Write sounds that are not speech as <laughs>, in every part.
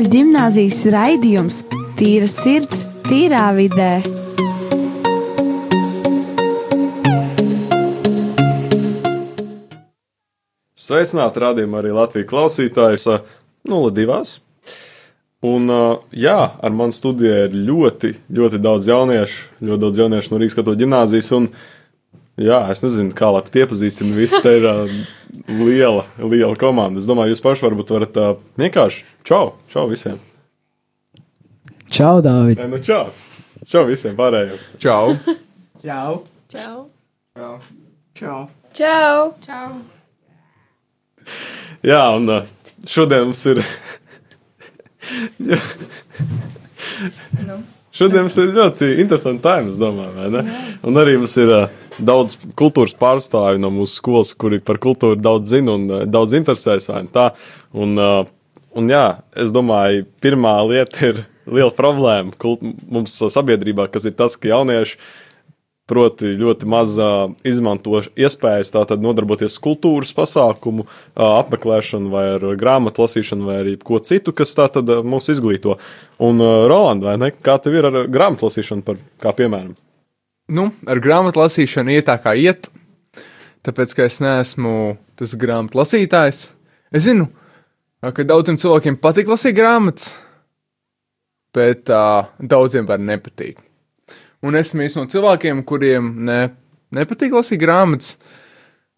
Katoļu gimnāzijas raidījums Tīra sirds, tīrā vidē. Sveicināti rādījumā arī Latvijas klausītājus 02. Un, uh, jā, ar mani studijā ir ļoti, ļoti daudz jauniešu, ļoti daudz jauniešu no Rīgas katoļu gimnāzijas. Un, jā, es nezinu, kā lai tie iepazīstina. Visi te ir uh, liela, liela komanda. Es domāju, jūs paši varbūt varat uh, vienkārši čau, čau visiem. Čau, Dārvid! Nu čau, čau visiem pārējiem. Čau! Čau! Čau! Čau! Čau! Čau! Jā, un uh, šodien mums ir. Nu. Šodien mums ir ļoti interesanti es domāju, vai ne? Un arī mums ir uh, daudz kultūras pārstāvju no mūsu skolas, kuri par kultūru daudz zina un uh, daudz interesēs. Un, uh, un jā, es domāju, pirmā lieta ir <laughs> liela problēma kult, mums sabiedrībā, kas ir tas, ka jaunieši proti ļoti maz uh, izmanto iespējas tātad nodarboties ar kultūras pasākumu, uh, apmeklēšanu, vai ar grāmatu lasīšanu, vai arī ko citu, kas tātad uh, mūs izglīto. Un, Roland, vai ne? Kā tev ir ar grāmatu lasīšanu, par, kā piemēram? Nu, ar grāmatu lasīšanu iet tā kā iet, tāpēc, ka es neesmu tas grāmatu lasītājs. Es zinu, ka daudziem cilvēkiem patīk lasīt grāmatas, bet uh, daudziem var nepatīk. Un esmu viens no cilvēkiem, kuriem ne, nepatīk lasīt grāmatas,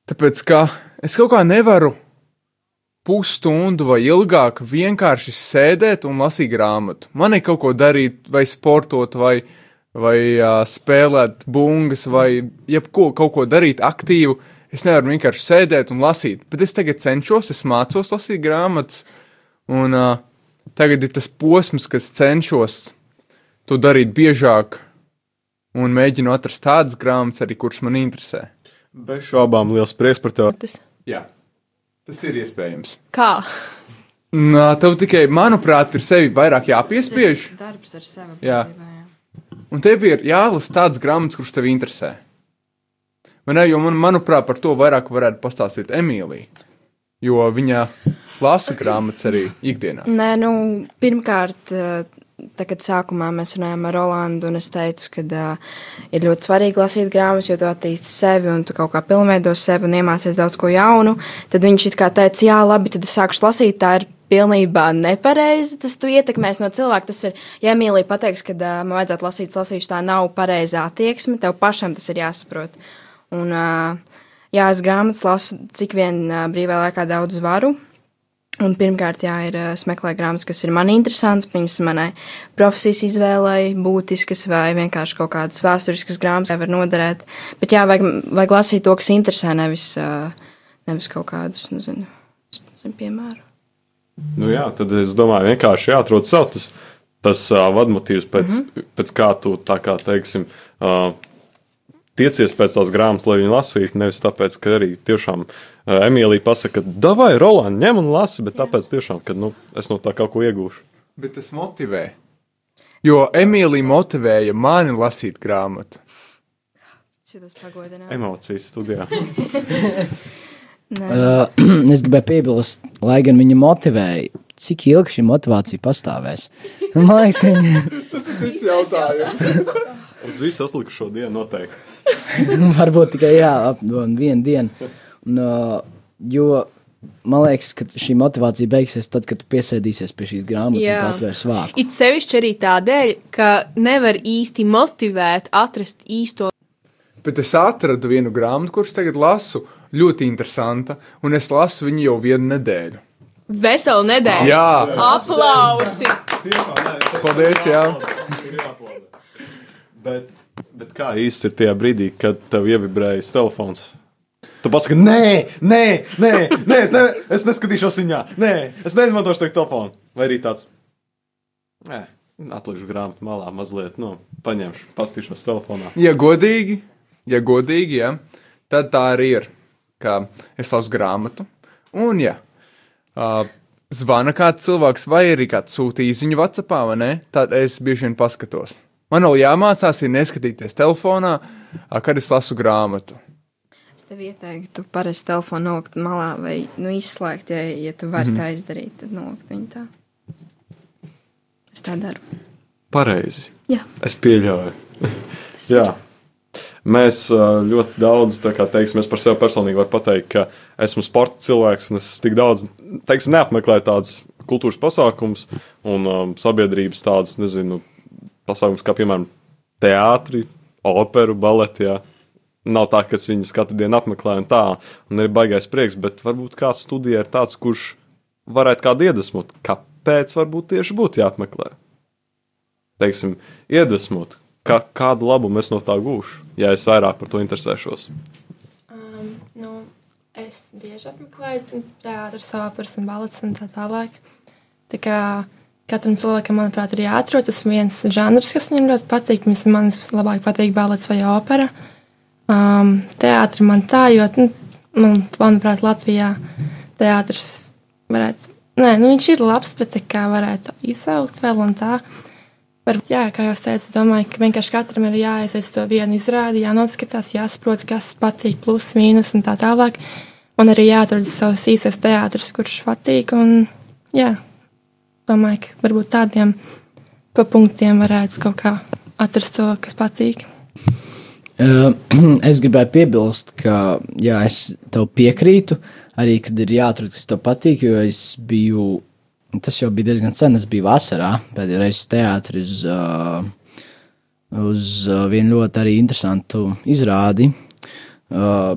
tāpēc ka es kaut kā nevaru pusstundu vai ilgāk vienkārši sēdēt un lasīt grāmatu. Man ir kaut ko darīt, vai sportot, vai, vai uh, spēlēt bungas, vai jebko kaut ko darīt aktīvu. Es nevaru vienkārši sēdēt un lasīt, bet es tagad cenšos, es mācos lasīt grāmatas, un uh, tagad ir tas posms, kas cenšos to darīt biežāk un mēģinu atrast tādas grāmatas, arī kuras man interesē. Bez šaubām liels prieks par tevi. Tas. Jā, tas ir iespējams. Kā? Nā, tev tikai, manuprāt, ir sevi vairāk jāpiespiež, Darbs ar sevi. Jā. būtībā, jā. Un tev ir jālasa tādas grāmatas, kuras tev interesē. Man, ne, jo man, manuprāt, par to vairāk varētu pastāstīt Emīlija, jo viņa lasa grāmatas arī ikdienā. Nē, nu, pirmkārt, eh, tā, kad sākumā mēs runājām ar Rolandu, un es teicu, ka uh, ir ļoti svarīgi lasīt grāmatas, jo tu attīsti sevi un tu kaut kā pilnveido sevi un iemācies daudz ko jaunu. Tad viņš it kā teica, jā, labi, tad es sākšu lasīt. Tā ir pilnībā nepareizi. Tas tu ietekmēs no cilvēka. Tas ir, ja Emīlija pateiks, ka uh, man vajadzētu lasīt, lasīšu, tā nav pareizā attieksme, tev pašam tas ir jāsaprot. Un, uh, jā, es grāmatas lasu, cik vien uh, brīvā laikā daudz varu. Un pirmkārt, jā, ir meklēt grāmatas, kas ir man interesants, pirms manai profesijas izvēlei, būtiskas vai vienkārši kaut kādas vēsturiskas grāmatas, kas var noderēt. Bet jā, vajag, vajag lasīt to, kas interesē, nevis, nevis kaut kādus, nezinu, nezinu piemēru. Nu, jā, tad es domāju, vienkārši jāatrod sev tas, tas uh, vadmotīvs, pēc, mm -hmm. pēc kā tu tā kā teiksim. Uh, Tiecies pēc tās grāmatas, lai viņi lasītu, nevis tāpēc, ka arī tiešām uh, Emīlija pasaka, ka, vai Roland, ņem un lasi, bet tāpēc, tiešām, ka nu, es no tā kaut ko iegūšu. Bet tas motivē. Jo Emīlija motivēja mani lasīt grāmatu. Šitas pagodināt. Emocijas studijā. <laughs> Uh, <clears throat> es gribēju piebilst, lai gan viņa motivēja, cik ilgi šī motivācija pastāvēs. Man liekas, <laughs> viņa Tas ir cits jautājums. <laughs> Uz visu atlikušo dienu noteikti. <laughs> varbūt tikai jā, aptuveni vienu dienu. Un, uh, jo man liekas, ka šī motivācija beigsies tad, kad tu piesēdīsies pie šīs grāmatas Jā. un atvērs vāku. It sevišķi arī tādēļ, ka nevar īsti motivēt, atrast īsto. Bet es atradu vienu grāmatu, kuras tagad lasu, ļoti interesanta, un es lasu viņu jau vienu nedēļu. Veselu nedēļu. Jā, Aplausi! paldies! Jā. Bet, bet kā īsti ir tajā brīdī, kad tev ievibrējas telefons? Tu pasaki, nē, nē, nē, nē es, ne, es neskatīšos viņā, nē, es neizmantošu to telefonu. Vai arī tāds, nē, atlikšu grāmatu malā mazliet, nu, paņemšu, pastīšos telefonā. Ja godīgi, ja godīgi, ja, tad tā arī ir. Ka es lasu grāmatu, un, ja uh, zvana kāds cilvēks, vai arī kāds sūta īsiņu WhatsApp, vai ne, tad es bieži vien paskatos. Man vēl jāmācās, ir neskatīties telefonā, uh, kad es lasu grāmatu. Es tev ieteiktu parasti telefonu nolikt malā vai nu, izslēgt, ja, ja tu vari mm. tā izdarīt, tad nolikt viņu tā. es tā daru. Pareizi. Jā, Es pieļauju. Jā. Mēs ļoti daudz, kā teiksim, par sevi personīgi varu pateikt, ka esmu sporta cilvēks un es tik daudz, teiksim, neapmeklēju tādus kultūras pasākumus un um, sabiedrības tādus, nezinu, pasākumus kā, piemēram, teātri, operu, baleti, jā. Nav tā, ka es viņus katru dienu apmeklēju un tā, un ir baigais prieks, bet varbūt kāds studijā ir tāds, kurš varētu kādu iedvesmot. Kāpēc varbūt tieši būtu jāapmeklē? Teiksim, iedvesmot, kā, kādu labumu es no tā gūšu, ja es vairāk par to interesēšos. Um, nu, es bieži apmeklēju teātrus, operas un balets un tā tālāk. Tā kā katram cilvēkam, manuprāt, ir jāatrod tas viens žanrs, kas viņam ļoti patīk. Man labāk patīk balets vai opera. Um, teātris man tā, jo, nu, man, manuprāt, Latvijā teātris varētu, nē, nu, viņš ir labs, bet tā kā varētu izaugt vēl un tā. Varbūt, jā, kā jau teicu, domāju, ka vienkārši katram ir jāaiziet to vienu izrādi, jānoskatās, jāsaprot, kas patīk, plus, mīnus un tā tālāk. Un arī jāatrod savs īstais teātris, kurš patīk. Un, jā, domāju, ka varbūt tādiem pa punktiem varētu kaut kā atrast to, kas patīk. <clears throat> Es gribēju piebilst, ka jā, es tev piekrītu, arī kad ir jāatrod, kas tev patīk, jo es biju, tas jau bija diezgan sen, es biju vasarā, pēdējo reizi teātrī uz, uh, uz uh, vienu ļoti arī interesantu izrādi, uh,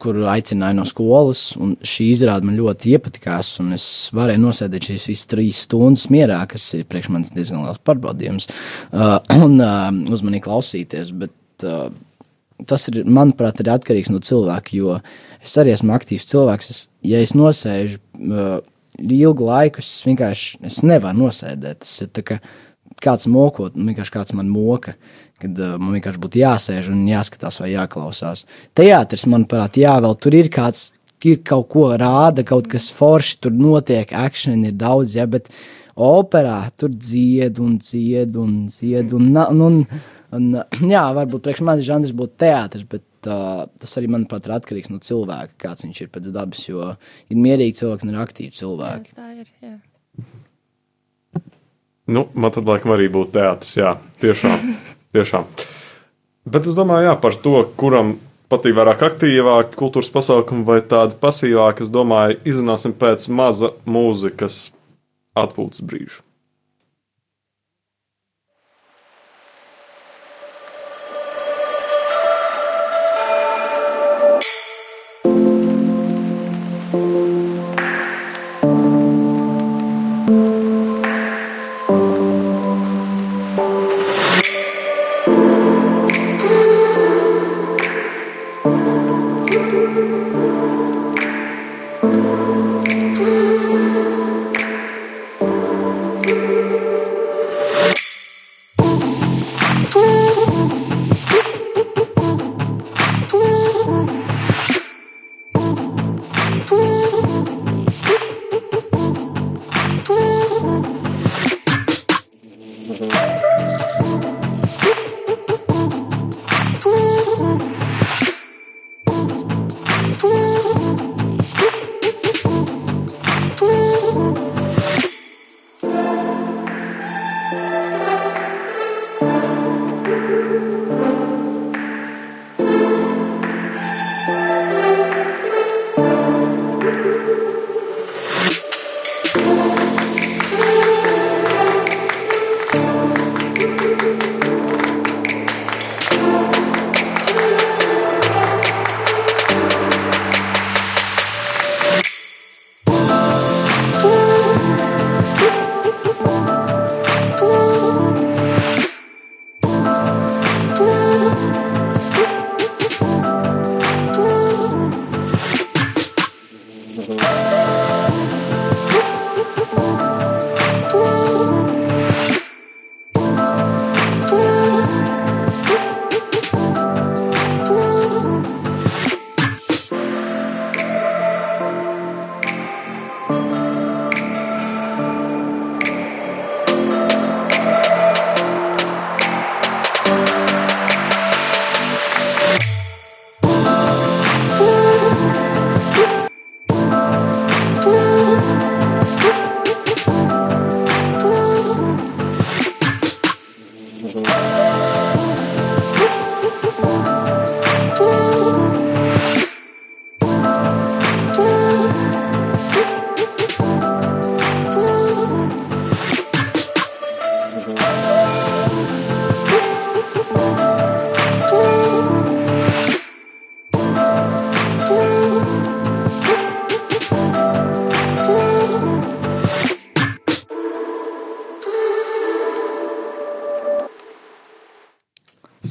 kur aicināja no skolas, šī izrāde man ļoti iepatikās, un es varēju nosēdēt šīs visas trīs stundas mierā, kas ir priekš manis diezgan liels pārbaudījums, uh, un uh, uzmanīgi klausīties, bet uh, tas ir, manuprāt, ir atkarīgs no cilvēka. Jo es arī esmu aktīvs cilvēks. Es, ja es nosēžu uh, ilgu laiku, es vienkārši es nevaru nosēdēt. Tas ir tā, ka kāds mokot, vienkārši kāds man moka. Kad uh, man vienkārši būtu jāsēž un jāskatās vai jāklausās. Teātris, manuprāt, jā, vēl tur ir kāds, ir kaut ko rāda, kaut kas forši tur notiek, action ir daudz, ja, bet operā tur dzied un dzied un dzied. Un, un, un, un, jā, varbūt priekš manis žanrs būtu teātris, bet uh, tas arī, manuprāt, ir atkarīgs no cilvēka, kāds viņš ir pēc dabas. Jo ir mierīgi cilvēki un ir aktīvi cilvēki. Tā ir. Jā. Nu, man tad laikam arī būtu teātris, jā, tiešām. <laughs> tiešām. Bet es domāju, jā, par to, kuram patīk vairāk aktīvāki kultūras pasākumi vai tādi pasīvāki, es domāju, izrunāsim pēc maza mūzikas atpūtas brīža.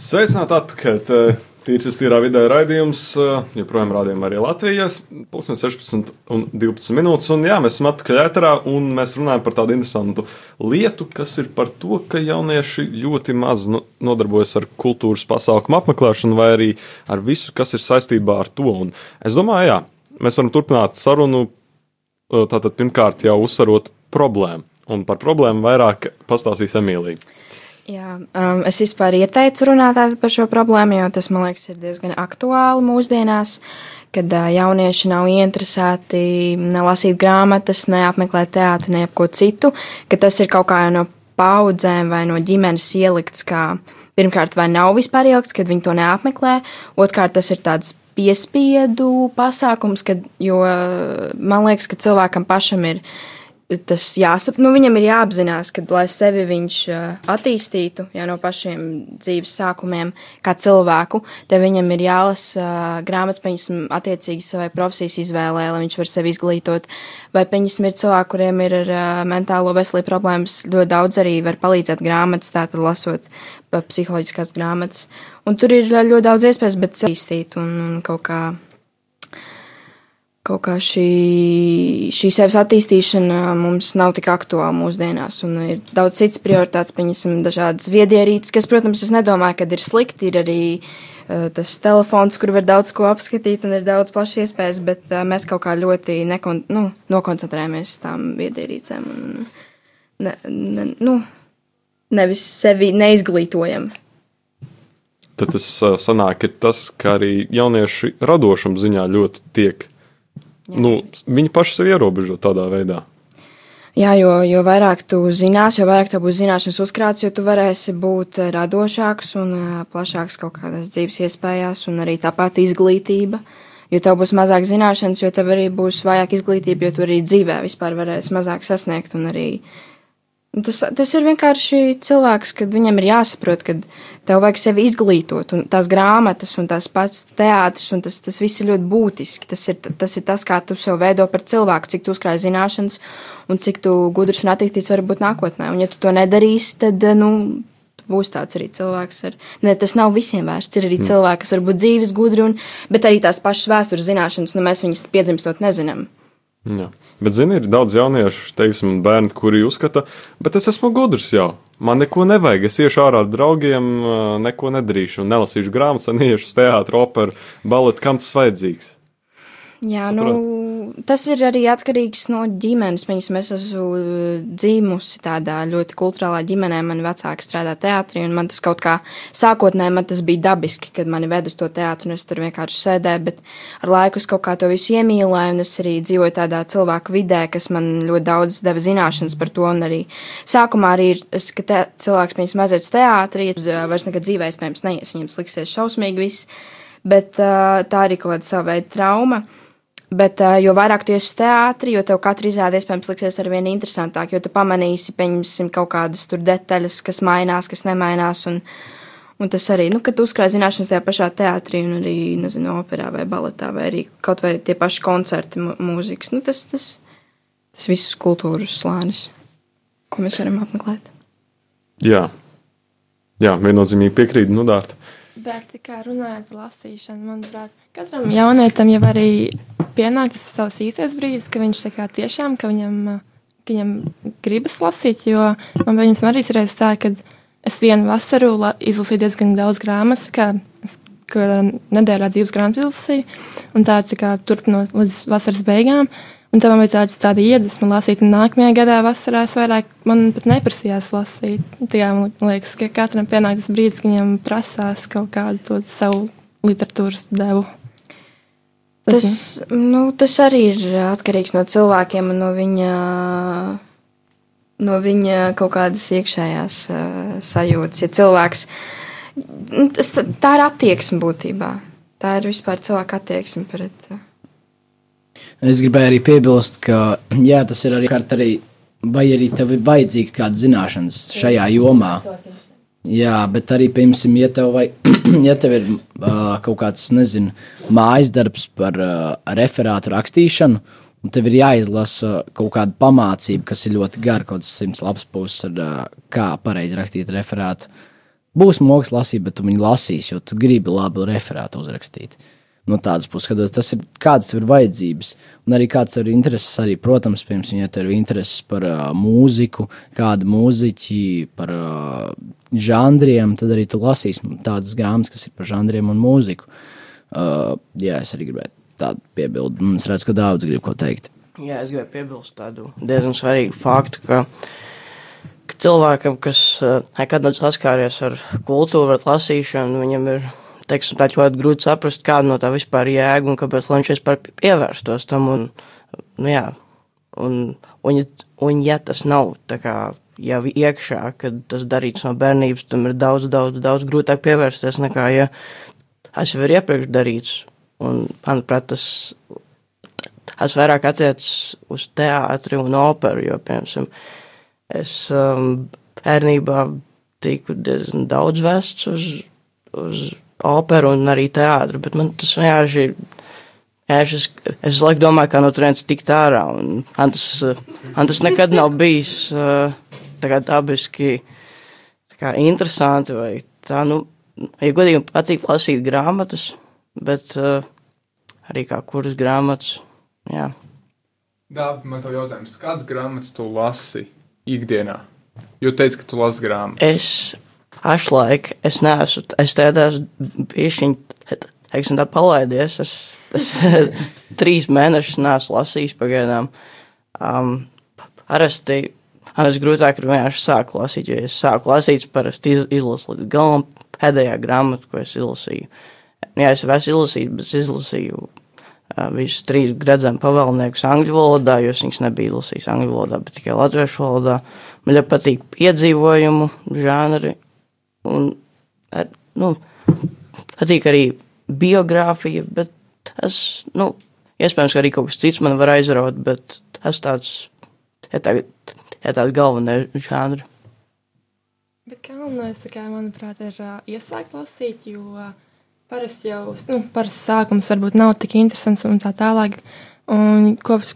Sveicināti atpakaļ! Tīrs tīrā vidē raidījums, eh, joprojām rādījām arī Latvijas, pusdien 16 un 12 minūtes. Un jā, mēs esam atpakaļ ēterā un mēs runājam par tādu interesantu lietu, kas ir par to, ka jaunieši ļoti maz no- nodarbojas ar kultūras pasākumu apmeklēšanu vai arī ar visu, kas ir saistībā ar to. Un es domāju, jā, mēs varam turpināt sarunu, eh, tātad pirmkārt jau uzsverot problēmu. Un par problēmu vairāk pastāstīs Emīlija. Jā, um, es vispār ieteicu runāt par šo problēmu, jo tas man liekas, ir diezgan aktuāli mūsdienās, kad uh, jaunieši nav ieinteresēti ne lasīt grāmatas, ne apmeklēt teātri, ne ko citu, ka tas ir kaut kā no paudzēm vai no ģimenes ielikts, kā pirmkārt vai nav vispār ielikts, kad viņi to neapmeklē, otrkārt tas ir tāds piespiedu pasākums, kad, jo man liekas, ka cilvēkam pašam ir tas jāsap, nu, viņam ir jāapzinās, ka, lai sevi viņš attīstītu jau no pašiem dzīves sākumiem, kā cilvēku, te viņam ir jālasa grāmatas, pieņemsim, attiecīgi savai profesijas izvēlē, lai viņš var sevi izglītot. Vai, pieņemsim, ir cilvēki, kuriem ir ar mentālo veselību problēmas, ļoti daudz arī var palīdzēt grāmatas, tātad lasot psiholoģiskās grāmatas. Un tur ir ļoti daudz iespējas, bet attīstīt un, un kaut kā kaut kā šī, šī sevis attīstīšana mums nav tik aktuāla mūsdienās. Un ir daudz citas prioritātes, pieņemsim, dažādas viedierīces, kas, protams, es nedomāju, ka ir slikti. Ir arī uh, tas telefons, kur var daudz ko apskatīt, un ir daudz plašas iespējas, bet uh, mēs kaut kā ļoti nekon, nu, nokoncentrējamies uz tām viedierīcēm. Un, ne, ne, nu, nevis sevi neizglītojam. Tad tas uh, sanāk, ir tas, ka arī jaunieši radošuma ziņā ļoti tiek. Jā. Nu, viņi paši sev ierobežo tādā veidā. Jā, jo, jo vairāk tu zinās, jo vairāk tev būs zināšanas uzkrāts, jo tu varēsi būt radošāks un uh, plašāks kaut kādās dzīves iespējās, un arī tāpat izglītība. Jo tev būs mazāk zināšanas, jo tev arī būs vājāk izglītība, jo tu arī dzīvē vispār varēsi mazāk sasniegt un arī Tas, tas ir vienkārši cilvēks, kad viņam ir jāsaprot, ka tev vajag sevi izglītot, un tās grāmatas, un tās pats teātris, un tas, tas viss ir ļoti būtiski. Tas ir, tas ir tas, kā tu sev veido par cilvēku, cik tu uzkrāj zināšanas, un cik tu gudrs un attīstīts vari būt nākotnē. Un ja tu to nedarīsi, tad, nu, būs tāds arī cilvēks. Ar, ne, tas nav visiem vērsts. Ir arī mm. cilvēki, kas var būt dzīves, gudri, un, bet arī tās pašas vēstures zināšanas, nu, mēs viņas piedzimstot nezinām. Jā. Bet, zini, ir daudz jauniešu, teiksim, bērni, kuri uzskata, bet es esmu gudrs jau. Man neko nevajag. Es iešu ārā ar draugiem, neko nedarīšu, un nelasīšu grāmatas, <laughs> un iešu uz teātru, operu, baletu, kam tas vajadzīgs. Jā, Saprot? nu, tas ir arī atkarīgs no ģimenes. Viņas, es esmu dzimusi tādā ļoti kultūrālā ģimenē. Mani vecāki strādā teātrī, un man tas kaut kā sākotnēji man tas bija dabiski, kad mani ved uz to teātru, un es tur vienkārši sēdēju. Bet ar laiku es kaut kā to visu iemīlēju, un es arī dzīvoju tādā cilvēku vidē, kas man ļoti daudz deva zināšanas par to. Un arī sākumā arī ir, es, ka te, cilvēks pirms mazliet uz teātri, vairs nekad dzīvē, iespējams, neies, viņam liksies šausmīgi viss. Bet tā arī kaut kāda sava veida trauma. Bet, jo vairāk tu esi uz teātri, jo tev katra izrāde iespējams liksies ar vien interesantāk, jo tu pamanīsi, pieņemsim, kaut kādas tur detaļas, kas mainās, kas nemainās. Un, un tas arī, nu, kad tu uzkrāj zināšanas tajā pašā teātrī, un arī, nezinu, operā vai baletā, vai arī kaut vai tie paši koncerti, mūzikas, nu, tas, tas, tas viss kultūras slānis, ko mēs varam apmeklēt. Jā, Jā viennozīmīgi piekrītu, nu, dārta. Bet, kā runājot par lasīšanu, manuprāt, katram jaunietim jau arī pienāk tas savs īstais brīdis, ka viņš tiešām, ka viņam, ka viņam gribas lasīt, jo man viņas arī ir tā, ka es vienu vasaru la, izlasīju diezgan daudz grāmatas, kā es nedēļā divas grāmatas izlasīju, un tā, tā kā turpinot līdz vasaras beigām. Un tam bija tāds, tāda iedvesma lasīt, un nākamajā gadā vasarā es vairāk man pat neprasījās lasīt. Tā man liekas, ka katram pienāk tas brīdis, kad viņam prasās kaut kādu to savu literatūras devu. Tas, nu, tas arī ir atkarīgs no cilvēkiem un no viņa, no viņa kaut kādas iekšējās uh, sajūtas. Ja cilvēks, nu, tas, tā ir attieksme būtībā. Tā ir vispār cilvēka attieksme pret. Uh, Es gribēju arī piebilst, ka jā, tas ir arī, arī vai arī tev ir vajadzīga kāda zināšanas šajā jomā. Jā, bet arī, piemēram, ja tev, vai, <clears throat> ja tev ir uh, kaut kāds, nezinu, mājas darbs par uh, referātu rakstīšanu, un tev ir jāizlasa kaut kāda pamācība, kas ir ļoti gara, kaut kāds simts lapas puses, ar uh, kā pareizi rakstīt referātu. būs moks lasīt, bet tu viņu lasīsi, jo tu gribi labu referātu uzrakstīt. No tādas puses, skatot, tas ir kādas ir vajadzības, un arī kāds ir intereses. Arī, protams, ja tev ir intereses par uh, mūziku, kādu mūziķi, par uh, žanriem, tad arī tu lasīsi tādas grāmatas, kas ir par žanriem un mūziku. Uh, jā, es arī gribēju tādu piebildu, es redzu, ka daudz grib ko teikt. Jā, es gribēju piebilst tādu diezgan svarīgu faktu, ka, ka cilvēkam, kas nekad nav saskāries ar kultūru, ar lasīšanu, viņam ir teiksim, tā ļoti grūti saprast, kāda no tā vispār ir jēga un kāpēc viņš vispār pievērstos tam. Un, nu, jā, un, un, un ja tas nav kā, jau iekšā, kad tas darīts no bērnības, tam ir daudz, daudz, daudz grūtāk pievērsties nekā, ja tas jau ir iepriekš darīts. Un, manuprāt, tas, tas vairāk attiecas uz teātri un operu, jo, piemēram, es um, bērnībā tiku diezgan daudz vests uz, uz operu un arī teātru, bet man tas vienkārši ir. Es, es laikam domāju, kā no turienes tikt ārā. Un man tas, man tas nekad nav bijis tā kā dabiski tā kā interesanti vai tā, nu, ja godīgi patīk lasīt grāmatas, bet arī kā kuras grāmatas, jā. Dāvi, man tev jautājums, kādas grāmatas tu lasi ikdienā? Jo teici, ka tu lasi grāmatas. Es pašlaik es neesmu, es tādās bišķiņ, teiksim tā palaidies, es, es <laughs> trīs mēnešus neesmu lasījis pagaidām. Um, parasti man ir grūtāk ir vienkārši sākt lasīt, jo es sāku lasīt, parasti iz, izlasu līdz galam pēdējā grāmatu, ko es izlasīju. Jā, es esmu izlasījis, bet es izlasīju visus trīs gredzenu pavēlniekus angļu valodā, jo es viņus nebiju izlasījis angļu valodā, bet tikai latviešu valodā. Man ļoti patīk piedzīvojumu žanri, Un ar, nu, patīk arī biogrāfija, bet tas, nu, iespējams, ka arī kaut kas cits man var aizraut, bet tas tāds, ja tā, ja tāds galvenais žanri. Bet galvenais, kā manuprāt, ir uh, iesākt lasīt, jo uh, parasti jau, nu, parasti sākums varbūt nav tik interesants un tā tālāk. Un kopš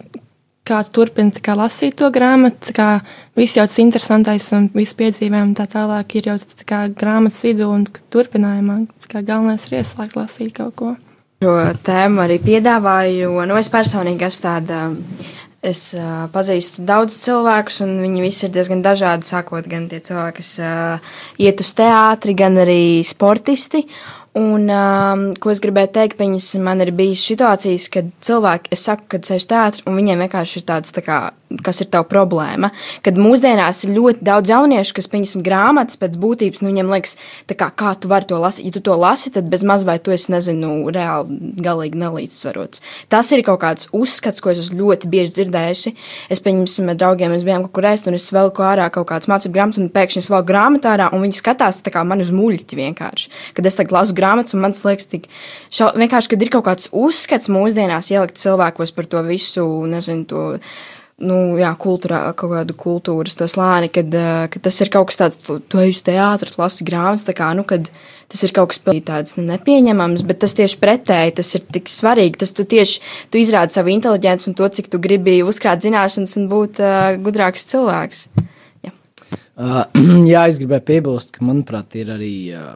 kāds turpina kā, lasīt to grāmatu, kā viss jau tas interesantais un viss piedzīvojumi un tā tālāk ir jau tā kā grāmatas vidū un turpinājumā. Kā galvenais ir ieslēgt lasīt kaut ko. Šo tēmu arī piedāvāju, jo nu, es personīgi esmu tāda. Es uh, pazīstu daudz cilvēkus, un viņi visi ir diezgan dažādi. Sākot gan tie cilvēki, kas uh, iet uz teātri, gan arī sportisti. Un, um, ko es gribēju teikt, viņas man ir bijis situācijas, kad cilvēki, es saku, kad sēž teātrī, un viņiem vienkārši ir tāds, tā kā, kas ir tava problēma. Kad mūsdienās ir ļoti daudz jauniešu, kas, pieņemsim, grāmatas pēc būtības, nu, viņiem liekas, kā, kā tu vari to lasīt. Ja tu to lasi, tad bez maz vai tu esi, nezinu, reāli galīgi nelīdzsvarots. Tas ir kaut kāds uzskats, ko es esmu ļoti bieži dzirdējusi. Es, pieņemsim, ar draugiem, mēs bijām kaut kur ēst, un es velku ārā kaut kādas mācību grāmatas, un pēkšņi es vēl grāmatā ārā, un viņi skatās tā kā man uz muļķi vienkārši. Kad es tagad lasu grāmatas, un man liekas, tik šau, vienkārši, kad ir kaut kāds uzskats mūsdienās ielikt cilvēkos par to visu, nezinu, to. Nu, jā, kultūrā, kaut kādu kultūras to slāni, kad, kad tas ir kaut kas tāds, ej uz teātru, lasi grāmatas, tā kā, nu, kad tas ir kaut kas tāds nu, nepieņemams, bet tas tieši pretēji, tas ir tik svarīgi, tas tu tieši, tu izrādi savu inteliģenci un to, cik tu gribi uzkrāt zināšanas un būt uh, gudrāks cilvēks. Uh, <clears throat> jā, es gribēju piebilst, ka, manuprāt, ir arī uh,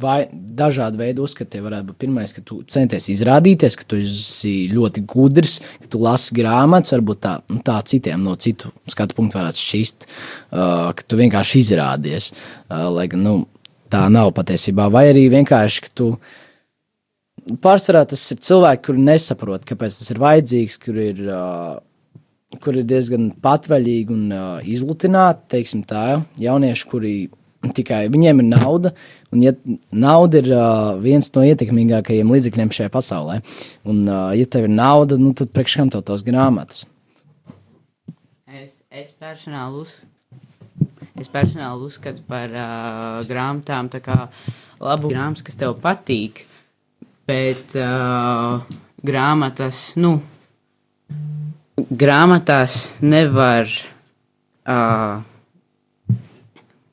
vai dažādi veidi uzskati varētu būt. Pirmais, ka tu centies izrādīties, ka tu esi ļoti gudrs, ka tu lasi grāmatas, varbūt tā, nu, tā citiem no citu skatu punktu varētu šķist, uh, ka tu vienkārši izrādies. Uh, lai gan nu, tā nav patiesībā, vai arī vienkārši, ka tu. Pārsvarā tas ir cilvēki, kuri nesaprot, kāpēc tas ir vajadzīgs, kur ir, uh, kur ir diezgan patvaļīgi un uh, izlutināti, teiksim tā, jaunieši, kuri tikai viņiem ir nauda, un ja nauda ir uh, viens no ietekmīgākajiem līdzekļiem šajā pasaulē, un uh, ja tev ir nauda, nu, tad priekš kam tev tos grāmatas? Es, es personāli uz, es personāli uzskatu par uh, grāmatām tā kā labu grāmatas, kas tev patīk, bet uh, grāmatas, nu, grāmatās nevar uh,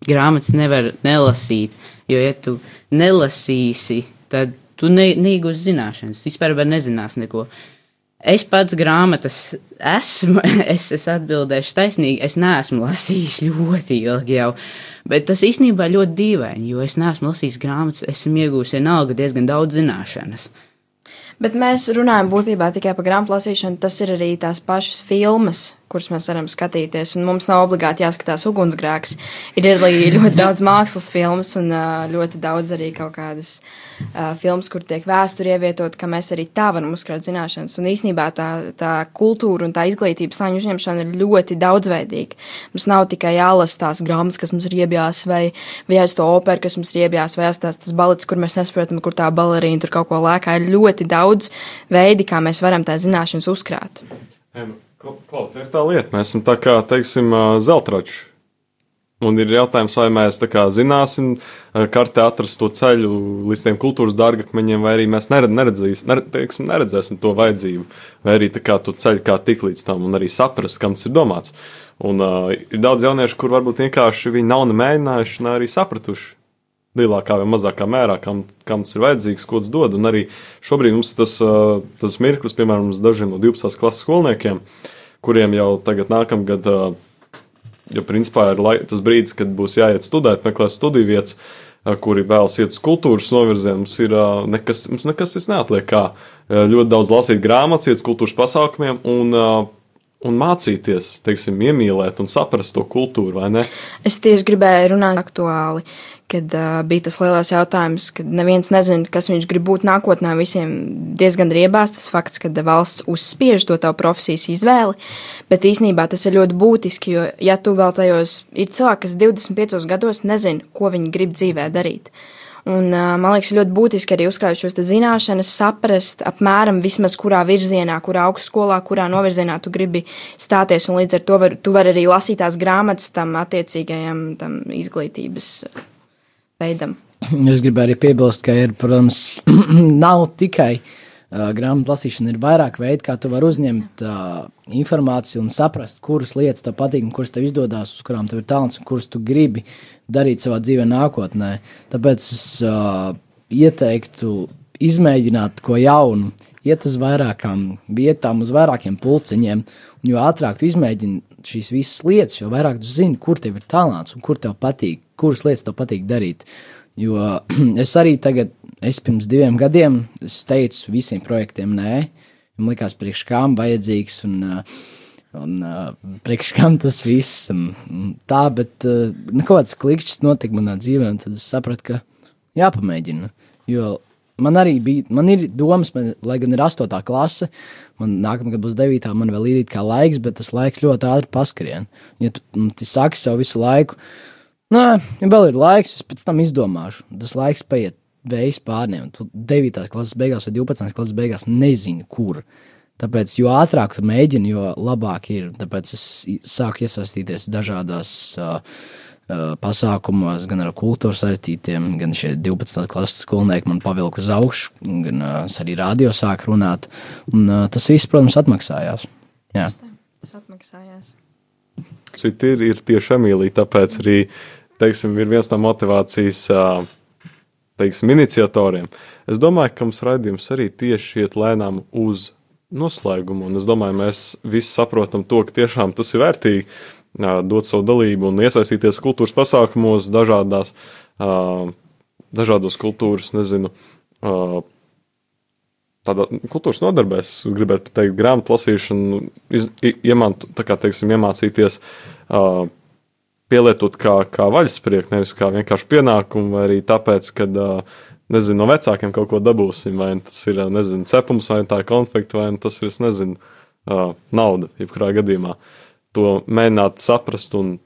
grāmatas nevar nelasīt, jo, ja tu nelasīsi, tad tu ne, neigūsi zināšanas, tu vispār nezinās neko. Es pats grāmatas esmu, <laughs> es, es atbildēšu taisnīgi, es neesmu lasījis ļoti ilgi jau, bet tas īstenībā ļoti dīvaini, jo es neesmu lasījis grāmatas, esmu iegūst vienalga diezgan daudz zināšanas. Bet mēs runājam būtībā tikai par grāmatu lasīšanu. Tas ir arī tās pašas filmas, kuras mēs varam skatīties. Un mums nav obligāti jāskatās ugunsgrēks. Ir arī ļoti <laughs> daudz mākslas filmas un ļoti daudz arī kaut kādas uh, filmas, kur tiek vēsture ievietot, ka mēs arī tā varam uzkrāt zināšanas. Un īsnībā tā, tā kultūra un tā izglītības slāņu uzņemšana ir ļoti daudzveidīga. Mums nav tikai jālasa tās grāmatas, kas mums ir iebjās, vai, vai aiz to operu, kas mums ir iebjās, vai tās tas balets, kur mēs nesaprotam, kur tā balerīna tur kaut ko lēkā. Ir ļoti daudz veidi, kā mēs varam tās zināšanas uzkrāt. Klaut, ir tā lieta, mēs esam tā kā, teiksim, zeltrači. Un ir jautājums, vai mēs tā kā zināsim, kartē atrast to ceļu līdz tiem kultūras dārgakmeņiem, vai arī mēs nered, neredzīs, nered, teiksim, neredzēsim to vajadzību, vai arī tā kā to ceļu kā tik līdz tam un arī saprast, kam tas ir domāts. Un uh, ir daudz jauniešu, kur varbūt vienkārši viņi nav ne mēģinājuši, ne arī sapratuši lielākā vai mazākā mērā, kam, kam tas ir vajadzīgs, ko tas dod. Un arī šobrīd mums tas, tas mirklis, piemēram, dažiem no 12. klases skolniekiem, kuriem jau tagad nākamgad, jo principā ir lai, tas brīdis, kad būs jāiet studēt, meklēt studiju vietas, kuri vēlas iet uz kultūras novirzienu, mums ir nekas, mums nekas neatliek kā ļoti daudz lasīt grāmatas, iet uz kultūras pasākumiem un un mācīties, teiksim, iemīlēt un saprast to kultūru, vai ne? Es tieši gribēju runāt aktuāli, kad uh, bija tas lielais jautājums, kad neviens nezina, kas viņš grib būt nākotnē. Visiem diezgan riebās tas fakts, ka valsts uzspiež to tavu profesijas izvēli, bet īsnībā tas ir ļoti būtiski, jo, ja tu vēl tajos ir cilvēki, kas 25 gados nezina, ko viņi grib dzīvē darīt. Un, uh, man liekas, ļoti būtiski arī uzkrāt šos zināšanas, saprast apmēram vismaz kurā virzienā, kurā augstskolā, kurā novirzienā tu gribi stāties. Un līdz ar to var, tu vari arī lasīt tās grāmatas tam attiecīgajam tam izglītības veidam. Es gribēju arī piebilst, ka ir, protams, <clears throat> nav tikai uh, grāmatu lasīšana, ir vairāk veidi, kā tu vari uzņemt uh, informāciju un saprast, kuras lietas tev patīk, kuras tev izdodas, uz kurām tev ir talants un kuras tu gribi darīt savā dzīvē nākotnē. Tāpēc es uh, ieteiktu izmēģināt ko jaunu, iet uz vairākām vietām, uz vairākiem pulciņiem, jo ātrāk tu izmēģini šīs visas lietas, jo vairāk tu zini, kur tev ir talants un kur tev patīk, kuras lietas tev patīk darīt. Jo <clears throat> es arī tagad, es pirms diviem gadiem, es teicu visiem projektiem nē, man likās priekš kām vajadzīgs un, un priekš kam tas viss un, un tā, bet kaut kāds klikšķis notika manā dzīvē, un tad es sapratu, ka jāpamēģina, jo man arī bija, man ir domas, man, lai gan ir astotā klase, man nākamā gada būs devītā, man vēl ir kā laiks, bet tas laiks ļoti ātri paskrien. Ja tu, tu saki sev visu laiku, nē, vēl ir laiks, es pēc tam izdomāšu, tas laiks paiet vējs pārniem, tu 9. klases beigās vai 12. klases beigās nezini, kur. Tāpēc, jo ātrāk tu mēģini, jo labāk ir. Tāpēc es sāku iesaistīties dažādās uh, pasākumos, gan ar kultūru saistītiem, gan šie 12. klases skolnieki man pavilka uz augšu, gan es arī rādio sāku runāt. Un, tas viss, protams, atmaksājās. Jā. Tas atmaksājās. Citi ir, ir tieši Emīlija, tāpēc arī teiksim, ir viens no motivācijas teiksim, iniciatoriem. Es domāju, ka mums raidījums arī tieši iet lēnām uz noslēgumu, un es domāju, mēs visi saprotam to, ka tiešām tas ir vērtīgi dot savu dalību un iesaistīties kultūras pasākumos, dažādās, dažādos kultūras, nezinu, tādā kultūras nodarbēs, gribētu teikt, grāmatu lasīšanu, iz, iemant, kā, teiksim, iemācīties pielietot kā, kā vaļasprieku, nevis kā vienkārši pienākumu, vai arī tāpēc, ka, nezinu, no vecākiem kaut ko dabūsim, vai tas ir, nezinu, cepums, vai tā ir konflikta, vai tas ir, nezinu, nauda, jebkurā gadījumā. To mēģināt saprast un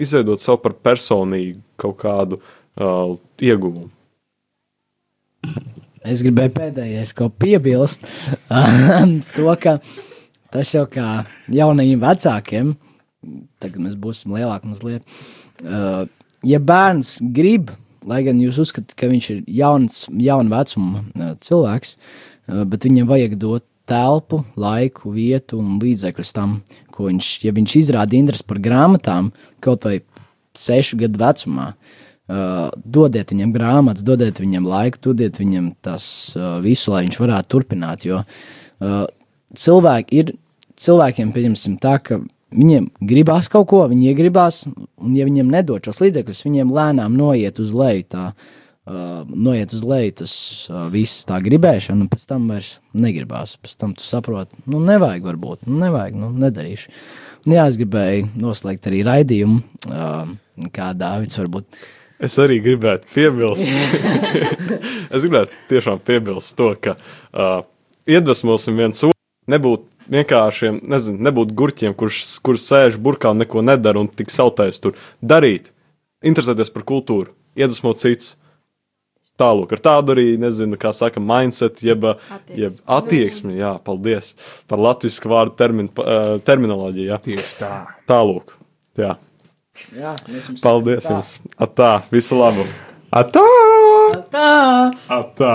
izveidot sev par personīgu kaut kādu uh, ieguvumu. Es gribēju pēdējais ko piebilst. <laughs> to, ka tas jau kā jaunajiem vecākiem, tagad mēs būsim lielāki mazliet. Uh, ja bērns grib, lai gan jūs uzskatāt, ka viņš ir jauns, jauna vecuma uh, cilvēks, uh, bet viņam vajag dot telpu, laiku, vietu un līdzekļus tam, ko viņš, ja viņš izrāda interesi par grāmatām, kaut vai sešu gadu vecumā, Uh, dodiet viņam grāmatas, dodiet viņam laiku, dodiet viņam tas uh, visu, lai viņš varētu turpināt. Jo uh, cilvēki ir, cilvēkiem, pieņemsim, tā, ka viņiem gribās kaut ko, viņi iegribās, un ja viņiem nedod šos līdzekļus, viņiem lēnām noiet uz leju. Tā, Uh, noiet uz leju tas uh, viss tā gribēšana, un pēc tam vairs negribās. Pēc tam tu saproti, nu, nevajag, varbūt, nu, nevajag, nu, nedarīšu. Un, jā, es gribēju noslēgt arī raidījumu, uh, kā Dārvids varbūt. Es arī gribētu piebilst, <laughs> es gribētu tiešām piebilst to, ka uh, iedvesmosim viens otru, nebūt vienkāršiem, nezinu, nebūt gurķiem, kurš, kurš sēž burkā un neko nedara un tik sautais tur darīt, interesēties par kultūru, iedvesmot cits. Tālāk, ar tādu arī, nezinu, kā saka, mindset, jeb attieksmi. Jeb attieksmi jā, paldies par latviešu vārdu termin, uh, terminoloģiju. Jā. Tieši tā. Tālāk, jā. Jā, mēs jums Paldies tā. jums! Atā, visu labu! Atā! Tā! Atā!